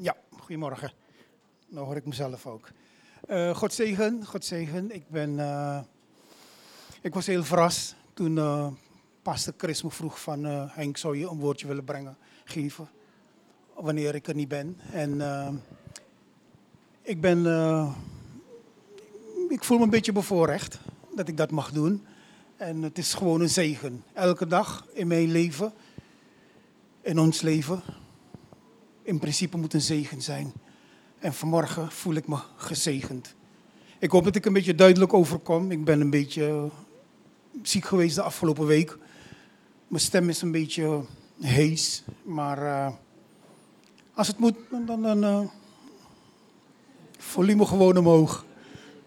Ja, goedemorgen. Nou hoor ik mezelf ook. Uh, God zegen, God zegen. Ik, ben, uh, ik was heel verrast toen uh, pastor Chris me vroeg van Henk, zou je een woordje willen brengen, geven, wanneer ik er niet ben. En ik ben, ik voel me een beetje bevoorrecht dat ik dat mag doen. En het is gewoon een zegen. Elke dag in mijn leven, in ons leven, in principe moet een zegen zijn. En vanmorgen voel ik me gezegend. Ik hoop dat ik een beetje duidelijk overkom. Ik ben een beetje ziek geweest de afgelopen week. Mijn stem is een beetje hees. Maar uh, als het moet, dan, uh, volume gewoon omhoog.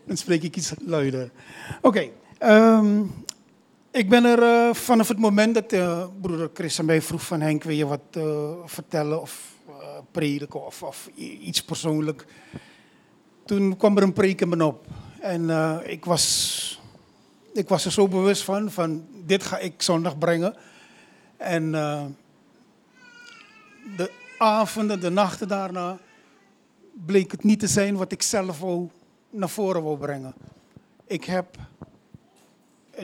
Dan spreek ik iets luider. Oké, ehm, ik ben er uh, vanaf het moment dat broeder Chris aan mij vroeg van Henk, wil je wat vertellen of prediken of, of, iets persoonlijk. Toen kwam er een preek in me op. En ik, was, ik was er zo bewust van, van dit ga ik zondag brengen. En de avonden, de nachten daarna, bleek het niet te zijn wat ik zelf wou, naar voren wou brengen. Ik heb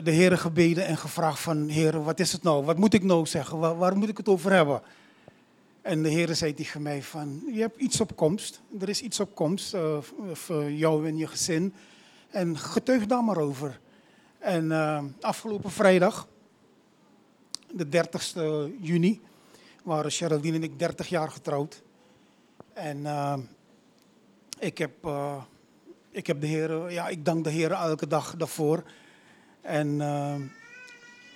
de Heer gebeden en gevraagd van, Heer, wat is het nou? Wat moet ik nou zeggen? Waar, waar moet ik het over hebben? En de Heer zei tegen mij van, je hebt iets op komst. Er is iets op komst uh, voor jou en je gezin. En getuig daar maar over. En uh, afgelopen vrijdag, de 30 juni, waren Geraldine en ik 30 jaar getrouwd. En ik, heb, ik heb de Heer, ja, ik dank de Heer elke dag daarvoor. En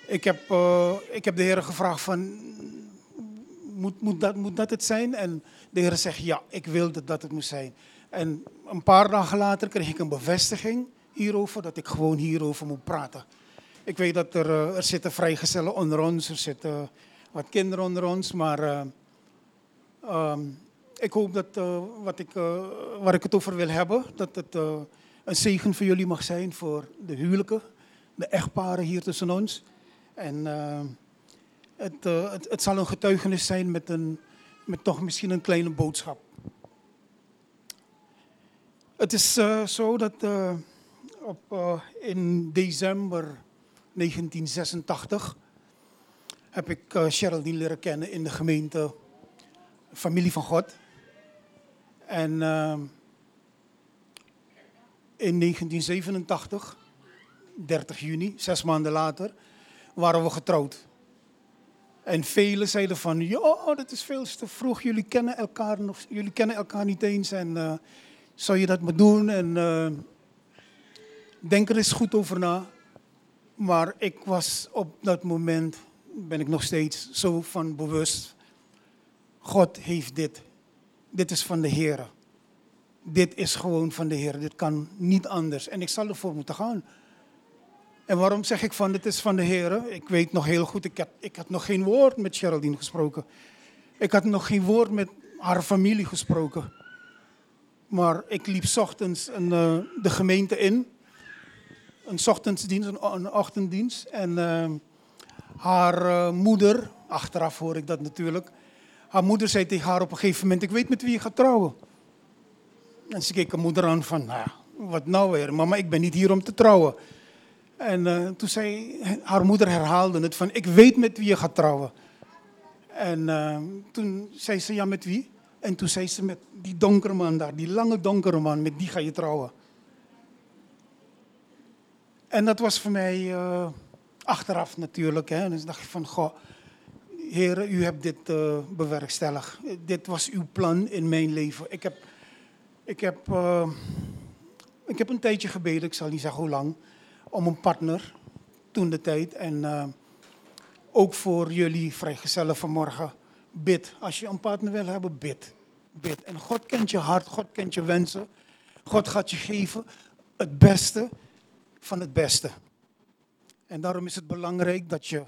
ik, heb, ik heb de Heer gevraagd van, moet, moet, dat, moet dat het zijn? En de Heer zegt, ja, ik wil dat het moet zijn. En een paar dagen later kreeg ik een bevestiging hierover, dat ik gewoon hierover moet praten. Ik weet dat er, uh, er zitten vrijgezellen onder ons, er zitten wat kinderen onder ons, maar um, ik hoop dat wat ik, waar ik het over wil hebben, dat het een zegen voor jullie mag zijn, voor de huwelijken de echtparen hier tussen ons. En uh, het, uh, het, het, zal een getuigenis zijn met, een, met toch misschien een kleine boodschap. Het is uh, zo dat op, in december 1986 heb ik Geraldine leren kennen in de gemeente Familie van God. En in 1987 30 juni, zes maanden later, waren we getrouwd. En velen zeiden van, ja, dat is veel te vroeg, jullie kennen elkaar, nog, jullie kennen elkaar niet eens en uh, zou je dat maar doen? En uh, denk er eens goed over na. Maar ik was op dat moment, ben ik nog steeds zo van bewust, God heeft dit. Dit is van de Heer. Dit is gewoon van de Heer. Dit kan niet anders. En ik zal ervoor moeten gaan. En waarom zeg ik van, dit is van de Heer? Ik weet nog heel goed, ik, heb, ik had nog geen woord met Geraldine gesproken. Ik had nog geen woord met haar familie gesproken. Maar ik liep ochtends een, uh, de gemeente in. Een ochtenddienst, een, ochtenddienst. En uh, haar uh, moeder, achteraf hoor ik dat natuurlijk. Haar moeder zei tegen haar op een gegeven moment, ik weet met wie je gaat trouwen. En ze keek haar moeder aan van, nou wat nou weer? Mama, ik ben niet hier om te trouwen. En uh, toen zei haar moeder herhaalde het van, ik weet met wie je gaat trouwen. En uh, toen zei ze, ja met wie? En toen zei ze, met die donkere man daar, die lange donkere man, met die ga je trouwen. En dat was voor mij uh, achteraf natuurlijk. Hè. Dus dacht ik van, goh, heren, u hebt dit bewerkstelligd. Dit was uw plan in mijn leven. Ik heb, ik heb, ik heb een tijdje gebeden, ik zal niet zeggen hoe lang om een partner, toen de tijd. En uh, ook voor jullie vrijgezellen vanmorgen, bid. Als je een partner wil hebben, bid. Bid. En God kent je hart, God kent je wensen. God gaat je geven het beste van het beste. En daarom is het belangrijk dat je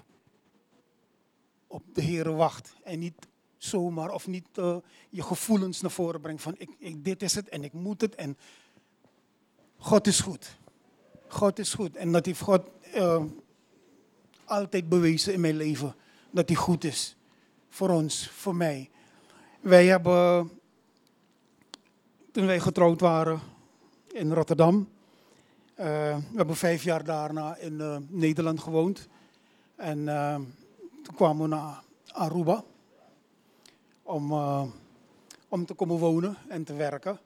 op de Heer wacht en niet zomaar of niet uh, je gevoelens naar voren brengt van ik, ik, dit is het en ik moet het en God is goed. God is goed. En dat heeft God uh, altijd bewezen in mijn leven. Dat hij goed is. Voor ons, voor mij. Wij hebben toen wij getrouwd waren in Rotterdam. Uh, we hebben vijf jaar daarna in uh, Nederland gewoond. En toen kwamen we naar Aruba om, om te komen wonen en te werken.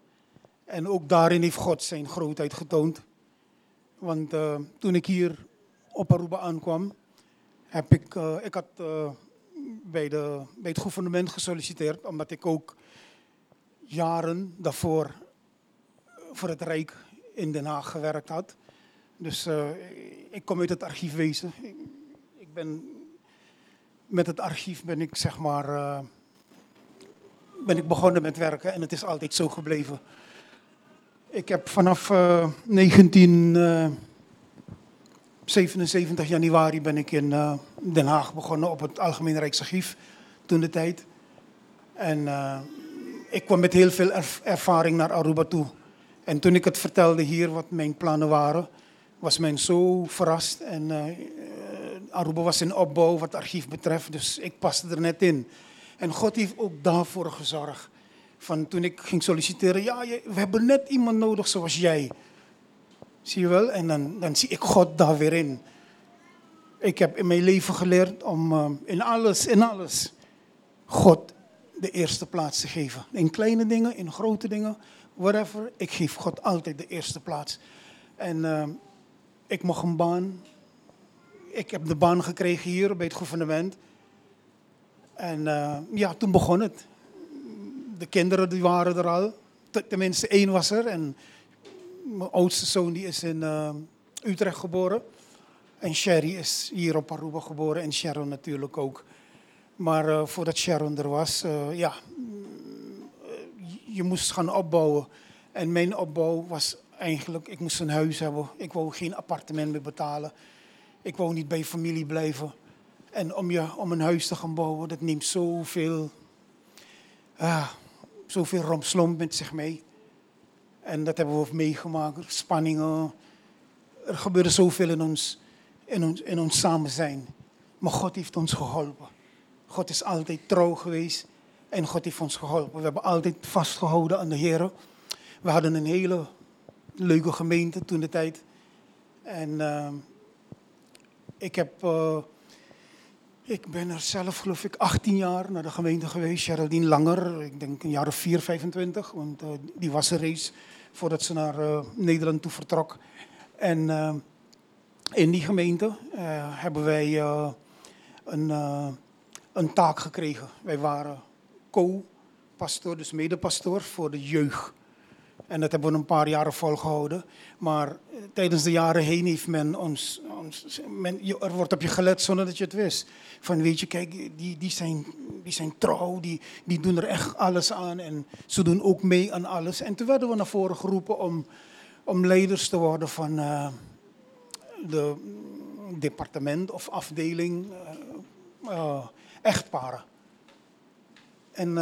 En ook daarin heeft God zijn grootheid getoond. Want toen ik hier op Aruba aankwam, heb ik, ik had bij, de, bij het gouvernement gesolliciteerd, omdat ik ook jaren daarvoor voor het Rijk in Den Haag gewerkt had. Dus ik kom uit het archiefwezen. Ik, ik, ben, met het archief ben ik zeg maar ben ik begonnen met werken en het is altijd zo gebleven. Ik heb vanaf uh, 1977 januari ben ik in Den Haag begonnen op het Algemeen Rijksarchief toen de tijd. En ik kwam met heel veel ervaring naar Aruba toe. En toen ik het vertelde hier wat mijn plannen waren, was men zo verrast. En Aruba was in opbouw wat het archief betreft, dus ik paste er net in. En God heeft ook daarvoor gezorgd. Van toen ik ging solliciteren, ja, we hebben net iemand nodig zoals jij. Zie je wel? En dan, dan zie ik God daar weer in. Ik heb in mijn leven geleerd om uh, in alles, in alles, God de eerste plaats te geven. In kleine dingen, in grote dingen, whatever. Ik geef God altijd de eerste plaats. En uh, ik mocht een baan. Ik heb de baan gekregen hier bij het gouvernement. En uh, ja, toen begon het. De kinderen die waren er al. Tenminste, één was er. En mijn oudste zoon die is in uh, Utrecht geboren. En Sherry is hier op Aruba geboren. En Sharon natuurlijk ook. Maar uh, voordat Sharon er was, uh, ja, je moest gaan opbouwen. En mijn opbouw was eigenlijk, ik moest een huis hebben. Ik wou geen appartement meer betalen. Ik wou niet bij familie blijven. En om, je, om een huis te gaan bouwen, dat neemt zoveel, ah, zoveel rompslomp met zich mee. En dat hebben we meegemaakt, spanningen. Er gebeurde zoveel in ons, in ons, in ons samen zijn. Maar God heeft ons geholpen. God is altijd trouw geweest en God heeft ons geholpen. We hebben altijd vastgehouden aan de Heer. We hadden een hele leuke gemeente toen de tijd. En uh, ik heb, uh, ik ben er zelf geloof ik 18 jaar naar de gemeente geweest. Geraldine langer, ik denk een jaar of 4, 25. Want uh, die was er reeds voordat ze naar Nederland toe vertrok. En in die gemeente hebben wij een een taak gekregen. Wij waren co-pastoor, dus medepastoor voor de jeugd. En dat hebben we een paar jaren volgehouden. Maar eh, tijdens de jaren heen heeft men ons. ons men, er wordt op je gelet zonder dat je het wist. Van weet je, kijk, die, die, zijn, die zijn trouw, die, die doen er echt alles aan. En ze doen ook mee aan alles. En toen werden we naar voren geroepen om, om leiders te worden van uh, de departement of afdeling. Uh, echtparen. En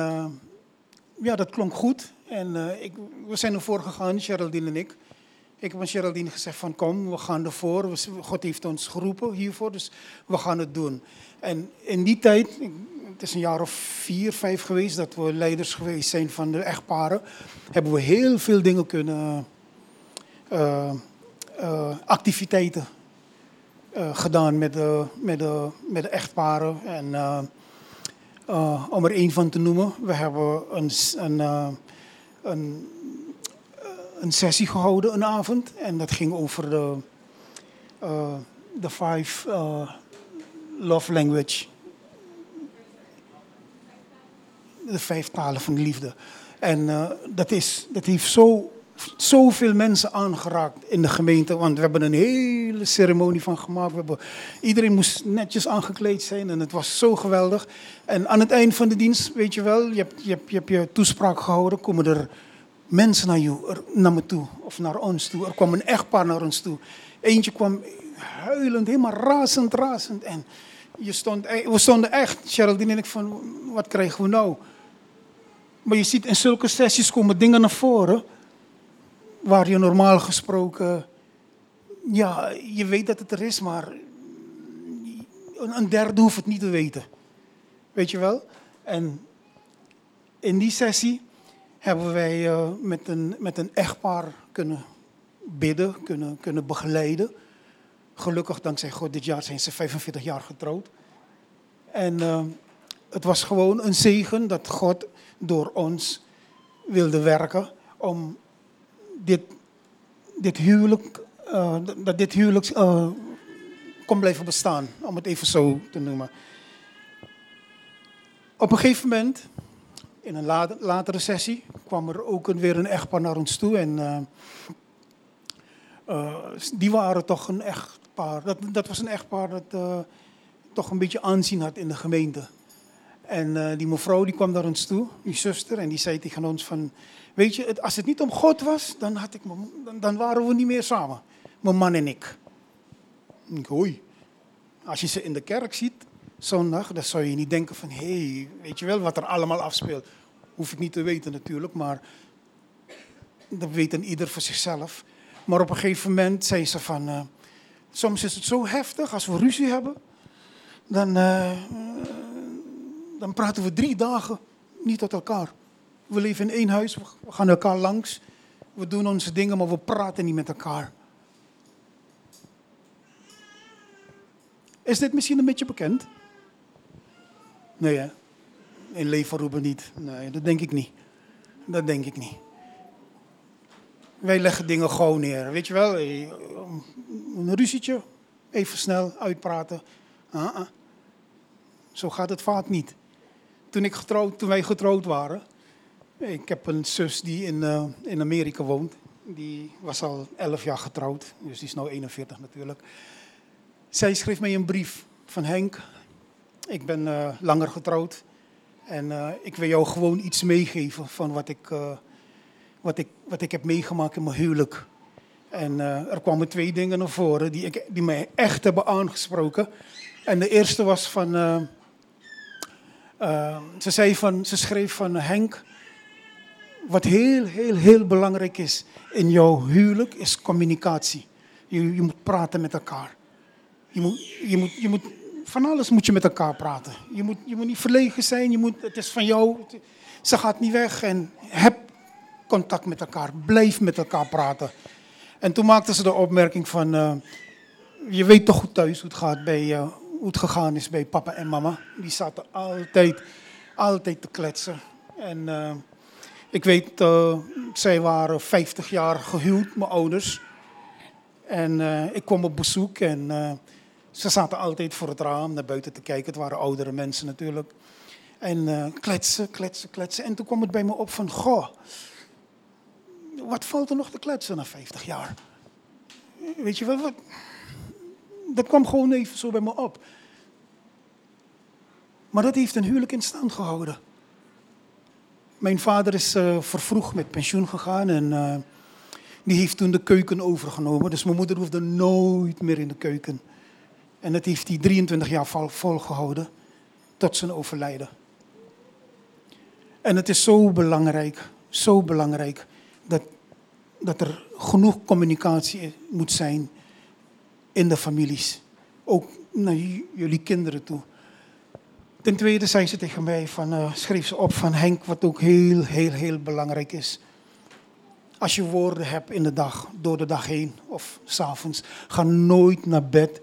ja, dat klonk goed. En uh, ik, we zijn ervoor gegaan, Geraldine en ik. Ik heb aan Geraldine gezegd van kom, we gaan ervoor. God heeft ons geroepen hiervoor, dus we gaan het doen. En in die tijd, het is een jaar of vier, vijf geweest dat we leiders geweest zijn van de echtparen, hebben we heel veel dingen kunnen, uh, activiteiten uh, gedaan met de, met, de, met de echtparen. En om er één van te noemen, we hebben een, een, een, een, sessie gehouden een avond. En dat ging over de, de five love language. De vijf talen van de liefde. En dat, is, dat heeft zo zoveel mensen aangeraakt in de gemeente. Want we hebben een hele ceremonie van gemaakt. We hebben, iedereen moest netjes aangekleed zijn en het was zo geweldig. En aan het eind van de dienst, weet je wel, je hebt je, hebt, je, toespraak gehouden, komen er mensen naar, jou, naar me toe of naar ons toe. Er kwam een echtpaar naar ons toe. Eentje kwam huilend, helemaal razend, razend. En je stond, we stonden echt, Geraldine en ik, van wat krijgen we nou? Maar je ziet in zulke sessies komen dingen naar voren waar je normaal gesproken, ja, je weet dat het er is, maar een derde hoeft het niet te weten. Weet je wel? En in die sessie hebben wij uh, met, een, met een echtpaar kunnen bidden, kunnen, kunnen begeleiden. Gelukkig, dankzij God, dit jaar zijn ze 45 jaar getrouwd. En uh, het was gewoon een zegen dat God door ons wilde werken om dit, dit huwelijk, uh, dat dit huwelijk uh, kon blijven bestaan, om het even zo te noemen. Op een gegeven moment, in een latere sessie, kwam er ook weer een echtpaar naar ons toe. En uh, die waren toch een echtpaar. Dat, dat was een echtpaar dat toch een beetje aanzien had in de gemeente. En uh, die mevrouw die kwam naar ons toe, die zuster, en die zei tegen ons van... Weet je, als het niet om God was, dan, had ik, dan, waren we niet meer samen. Mijn man en ik. Ik oei. Als je ze in de kerk ziet, zondag, dan zou je niet denken van... Hé, hey, weet je wel wat er allemaal afspeelt. Hoef ik niet te weten natuurlijk, maar... Dat weet een ieder voor zichzelf. Maar op een gegeven moment zei ze van... Uh, soms is het zo heftig als we ruzie hebben. Dan... Uh, dan praten we drie dagen niet tot elkaar. We leven in één huis, we gaan elkaar langs. We doen onze dingen, maar we praten niet met elkaar. Is dit misschien een beetje bekend? Nee, hè? In Leverroepen niet. Nee, dat denk ik niet. Dat denk ik niet. Wij leggen dingen gewoon neer. Weet je wel, een ruzietje, even snel uitpraten. Uh -uh. Zo gaat het vaak niet toen, ik getrouwd, toen wij getrouwd waren. Ik heb een zus die in, uh, in Amerika woont. Die was al 11 jaar getrouwd, dus die is nu 41 natuurlijk. Zij schreef mij een brief van Henk. Ik ben uh, langer getrouwd. En uh, ik wil jou gewoon iets meegeven van wat ik, wat ik, wat ik heb meegemaakt in mijn huwelijk. En er kwamen twee dingen naar voren die, ik, die mij echt hebben aangesproken. En de eerste was van uh, ze, zei van, ze schreef van Henk, wat heel, heel, heel belangrijk is in jouw huwelijk is communicatie. Je, je moet praten met elkaar. Je moet, je moet, je moet, van alles moet je met elkaar praten. Je moet, je moet niet verlegen zijn, je moet, het is van jou. Ze gaat niet weg en heb contact met elkaar. Blijf met elkaar praten. En toen maakte ze de opmerking van, uh, je weet toch goed thuis hoe het gaat bij, uh, hoe het gegaan is bij papa en mama. Die zaten altijd, altijd te kletsen. En uh, ik weet, uh, zij waren 50 jaar gehuwd, mijn ouders. En uh, ik kwam op bezoek en ze zaten altijd voor het raam naar buiten te kijken. Het waren oudere mensen natuurlijk. En kletsen, kletsen, kletsen. En toen kwam het bij me op van, goh, wat valt er nog te kletsen na 50 jaar? Weet je wel, wat, dat kwam gewoon even zo bij me op. Maar dat heeft een huwelijk in stand gehouden. Mijn vader is uh, vervroegd met pensioen gegaan en uh, die heeft toen de keuken overgenomen. Dus mijn moeder hoefde nooit meer in de keuken. En dat heeft hij 23 jaar vol, volgehouden tot zijn overlijden. En het is zo belangrijk, zo belangrijk dat, dat er genoeg communicatie moet zijn in de families. Ook naar jullie kinderen toe. Ten tweede zei ze tegen mij, van, uh, schreef ze op van Henk, wat ook heel, heel, heel belangrijk is. Als je woorden hebt in de dag, door de dag heen of s'avonds, ga nooit naar bed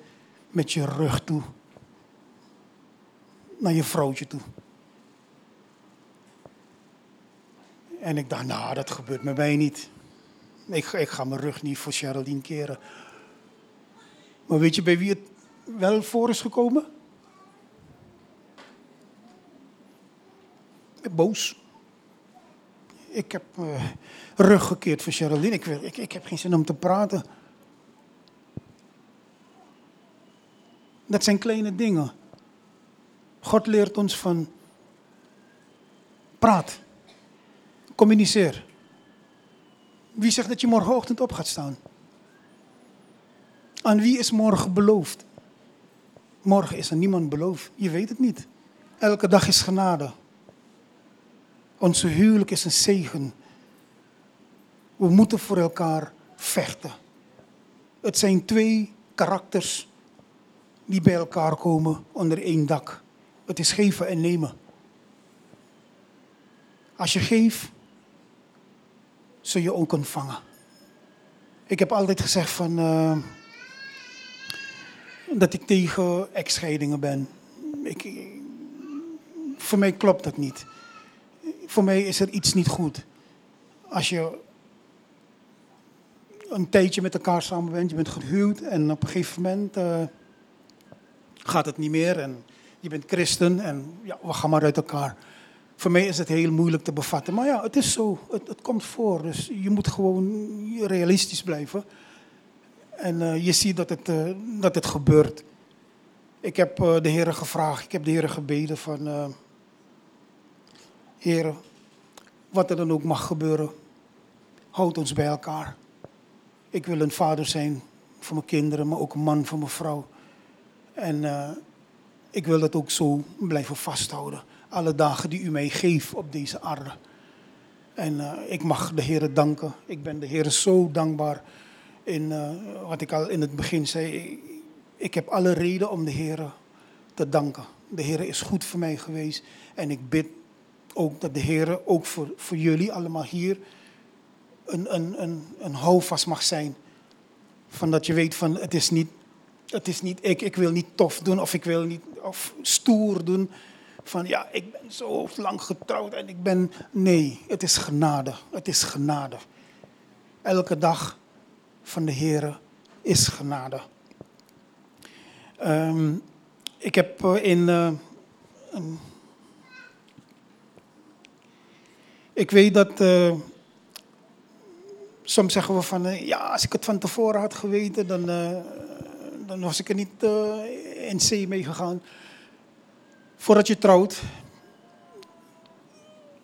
met je rug toe. Naar je vrouwtje toe. En ik dacht, nou, dat gebeurt met mij niet. Ik, ik ga mijn rug niet voor Geraldine keren. Maar weet je bij wie het wel voor is gekomen? Boos. Ik heb uh, rug gekeerd. Ik, ik, ik heb geen zin om te praten. Dat zijn kleine dingen. God leert ons van praat. Communiceer. Wie zegt dat je morgenochtend op gaat staan? Aan wie is morgen beloofd? Morgen is er niemand beloofd. Je weet het niet. Elke dag is genade. Onze huwelijk is een zegen. We moeten voor elkaar vechten. Het zijn twee karakters die bij elkaar komen onder één dak. Het is geven en nemen. Als je geeft, zul je ook ontvangen. Ik heb altijd gezegd van, uh, dat ik tegen echtscheidingen ben. Ik, voor mij klopt dat niet. Voor mij is er iets niet goed. Als je een tijdje met elkaar samen bent, je bent gehuwd en op een gegeven moment uh, gaat het niet meer en je bent christen en ja, we gaan maar uit elkaar. Voor mij is het heel moeilijk te bevatten. Maar ja, het is zo. Het, het komt voor. Dus je moet gewoon realistisch blijven. En uh, je ziet dat het, uh, dat het gebeurt. Ik heb uh, de Heer gevraagd, ik heb de Heer gebeden van... Heer, wat er dan ook mag gebeuren, houd ons bij elkaar. Ik wil een vader zijn voor mijn kinderen, maar ook een man voor mijn vrouw. En ik wil dat ook zo blijven vasthouden alle dagen die u mij geeft op deze aarde. En uh, ik mag de Heer danken. Ik ben de Heer zo dankbaar. Uh, wat ik al in het begin zei. Ik heb alle reden om de Heer te danken. De Heer is goed voor mij geweest. En ik bid ook dat de Heer ook voor, voor jullie allemaal hier een, een, een, een houvast mag zijn. Van dat je weet van het is niet, het is niet ik, ik wil niet tof doen of ik wil niet of stoer doen van ja, ik ben zo lang getrouwd en ik ben. Nee, het is genade. Het is genade. Elke dag van de Heer is genade. Um, ik heb eh, in. Een, ik weet dat. Uh, soms zeggen we van. ja, als ik het van tevoren had geweten, dan, dan was ik er niet in zee mee gegaan voordat je trouwt,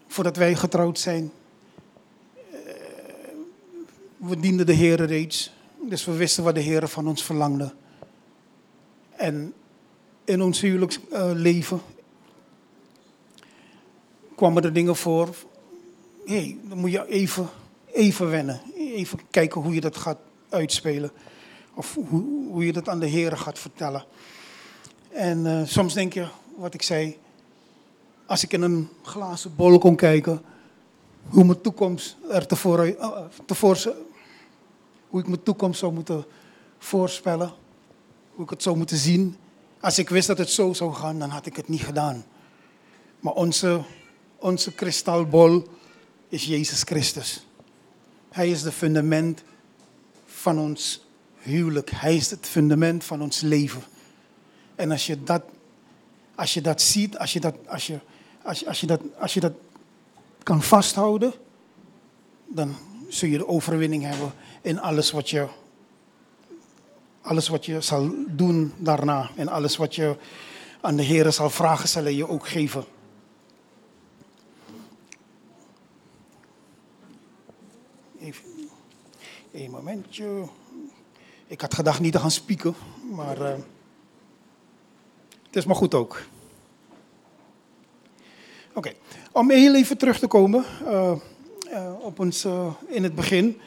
voordat wij getrouwd zijn, eh, we dienden de Heer reeds. Dus we wisten wat de Heer van ons verlangde. En in ons huwelijksleven kwamen er dingen voor. Hé, hey, dan moet je even, even wennen. Even kijken hoe je dat gaat uitspelen. Of hoe, hoe je dat aan de Heer gaat vertellen. En uh, soms denk je, wat ik zei. Als ik in een glazen bol kon kijken, hoe mijn toekomst er tevoren, uh, tevoren, hoe ik mijn toekomst zou moeten voorspellen, hoe ik het zou moeten zien. Als ik wist dat het zo zou gaan, dan had ik het niet gedaan. Maar onze, onze kristalbol is Jezus Christus. Hij is het fundament van ons huwelijk. Hij is het fundament van ons leven. En als je dat als je dat ziet, als je dat, als je, als je, als je dat, als je dat kan vasthouden, dan zul je de overwinning hebben in alles wat je, alles wat je zal doen daarna. En alles wat je aan de Heer zal vragen, zal hij je ook geven. Even een momentje. Ik had gedacht niet te gaan spieken, maar... Uh, het is maar goed ook. Oké, om heel even terug te komen uh, uh, op ons in het begin.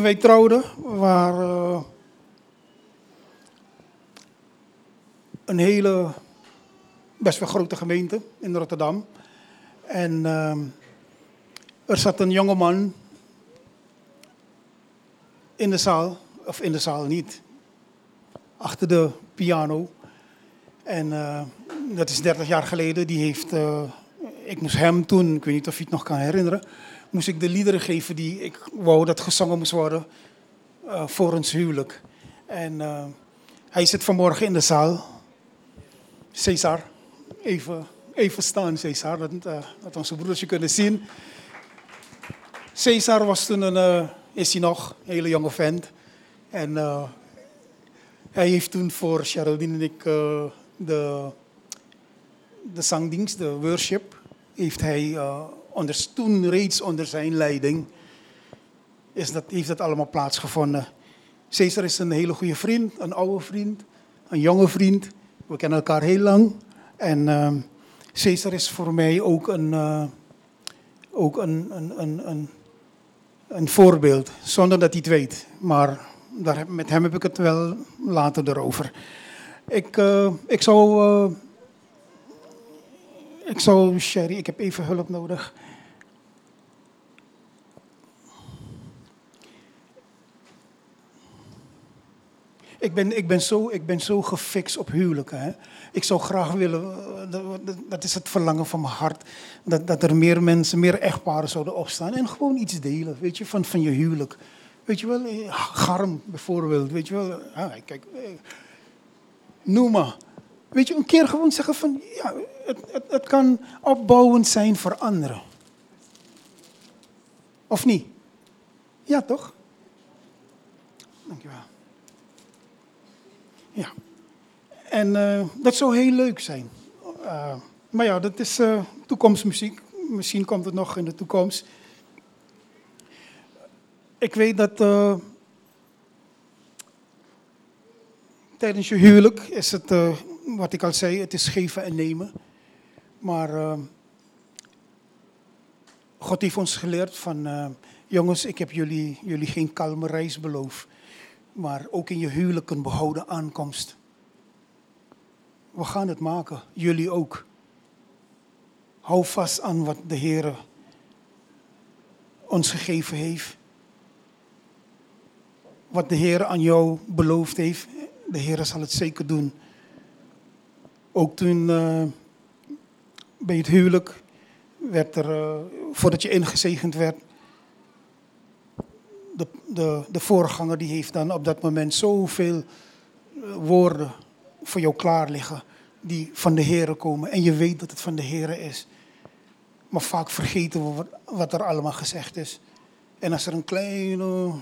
Wij trouwden, waren een hele, best wel grote gemeente in Rotterdam. En er zat een jongeman in de zaal, of in de zaal niet, achter de piano. En uh, dat is 30 jaar geleden. Die heeft, uh, ik moest hem toen, ik weet niet of je het nog kan herinneren, moest ik de liederen geven die ik wou dat gezongen moest worden uh, voor ons huwelijk. En hij zit vanmorgen in de zaal. Cesar, even, even staan Cesar, dat, dat onze broedertje kunnen zien. Cesar was toen een, is hij nog, een hele jonge vent. En hij heeft toen voor Geraldine en ik de, de zangdienst, de worship, heeft hij uh, reeds onder zijn leiding, is dat, heeft dat allemaal plaatsgevonden. Cesar is een hele goede vriend, een oude vriend, een jonge vriend. We kennen elkaar heel lang. En uh, Cesar is voor mij ook een, uh, ook een, een, een, een, voorbeeld, zonder dat hij het weet. Maar daar, met hem heb ik het wel later erover. Ik, uh, ik zou. Ik zou, Sherry, ik heb even hulp nodig. Ik ben, ik ben, zo, ik ben zo gefixt op huwelijken. Hè? Ik zou graag willen, eh, dat is het verlangen van mijn hart, dat, dat er meer mensen, meer echtparen zouden opstaan en gewoon iets delen, weet je, van, van je huwelijk. Weet je wel, eh, garm bijvoorbeeld, weet je wel. Ah, kijk, eh, noem maar. Weet je, een keer gewoon zeggen van, ja, het, het, het kan opbouwend zijn voor anderen. Of niet? Ja, toch? Dankjewel. Ja. En uh, dat zou heel leuk zijn. Uh, maar ja, dat is uh, toekomstmuziek. Misschien komt het nog in de toekomst. Ik weet dat tijdens je huwelijk is het, wat ik al zei, het is geven en nemen. Maar God heeft ons geleerd van, jongens, ik heb jullie, jullie geen kalme reis beloofd maar ook in je huwelijk een behouden aankomst. We gaan het maken, jullie ook. Hou vast aan wat de Heer ons gegeven heeft. Wat de Heer aan jou beloofd heeft, de Heer zal het zeker doen. Ook toen uh, bij het huwelijk werd er, uh, voordat je ingezegend werd, de, de, de voorganger die heeft dan op dat moment zoveel eh, woorden voor jou klaar liggen die van de Heer komen. En je weet dat het van de Heer is. Maar vaak vergeten we wat er allemaal gezegd is. En als er een kleine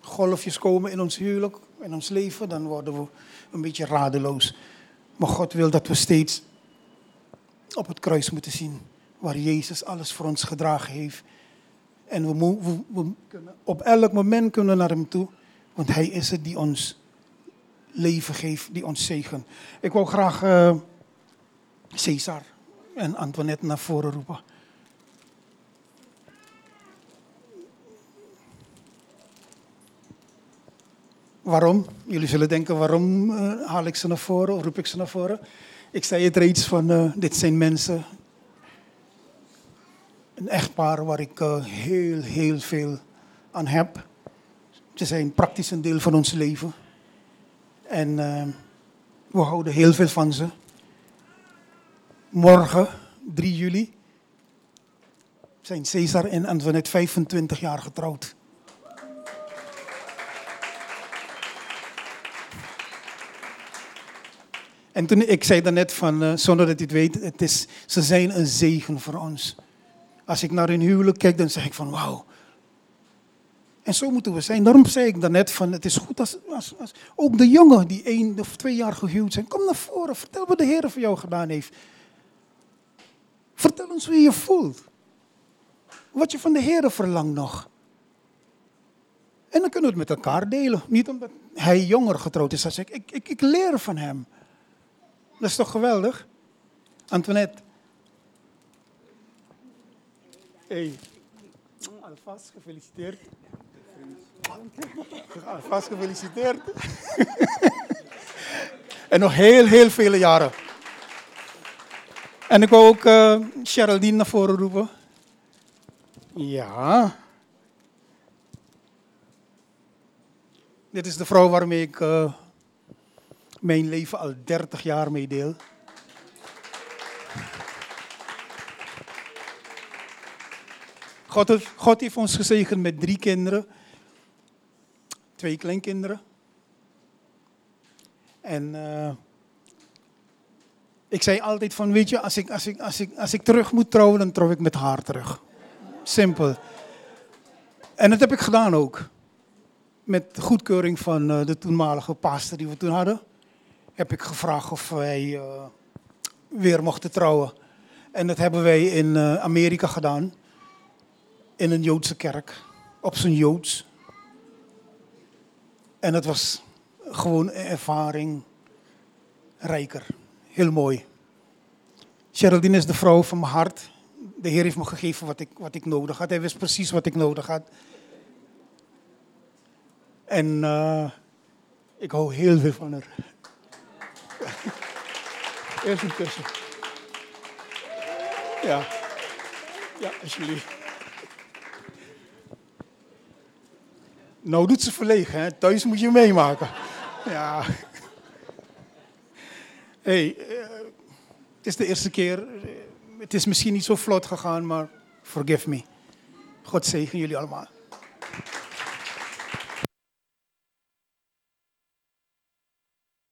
golfjes komen in ons huwelijk, in ons leven, dan worden we een beetje radeloos. Maar God wil dat we steeds op het kruis moeten zien, waar Jezus alles voor ons gedragen heeft. En we, we, kunnen op elk moment kunnen naar hem toe. Want hij is het die ons leven geeft, die ons zegen. Ik wil graag uh, Cesar en Antoinette naar voren roepen. Waarom? Jullie zullen denken, waarom uh, haal ik ze naar voren, roep ik ze naar voren? Ik zei het reeds van, uh, dit zijn mensen een echtpaar waar ik uh, heel, heel veel aan heb. Ze zijn praktisch een deel van ons leven. En we houden heel veel van ze. Morgen, 3 juli, zijn Cesar en Antoinette 25 jaar getrouwd. En toen, ik zei daarnet van, uh, zonder dat u het weet, het is, ze zijn een zegen voor ons. Als ik naar hun huwelijk kijk, dan zeg ik van wauw. En zo moeten we zijn. Daarom zei ik daarnet van het is goed als, als, als ook de jongen die één of twee jaar gehuwd zijn. Kom naar voren, vertel wat de Heer voor jou gedaan heeft. Vertel ons hoe je je voelt. Wat je van de Heer verlangt nog. En dan kunnen we het met elkaar delen. Niet omdat hij jonger getrouwd is als ik. Ik, ik, ik leer van hem. Dat is toch geweldig? Antoinette. Hey. Alvast gefeliciteerd. Alvast gefeliciteerd. en nog heel, heel vele jaren. En ik wil ook uh, naar voren roepen. Ja. Dit is de vrouw waarmee ik uh, mijn leven al 30 jaar mee deel. God, heeft, ons gezegend met drie kinderen. Twee kleinkinderen. En uh, ik zei altijd van, weet je, als ik, als, ik, als, ik, als ik terug moet trouwen, dan trouw ik met haar terug. Simpel. En dat heb ik gedaan ook. Met goedkeuring van uh, de toenmalige pastor die we toen hadden. Heb ik gevraagd of wij uh, weer mochten trouwen. En dat hebben wij in Amerika gedaan in een Joodse kerk, op zijn Joods. En het was gewoon een ervaring rijker. Heel mooi. Geraldine is de vrouw van mijn hart. De Heer heeft me gegeven wat ik, wat ik nodig had. Hij wist precies wat ik nodig had. En uh, ik hou heel veel van haar. Eerst een kussen. Ja. Ja, alsjeblieft. Nou doet ze verlegen, hè? thuis moet je meemaken. Ja. hey, eh, het is de eerste keer. Het is misschien niet zo vlot gegaan, maar forgive me. God zegen jullie allemaal.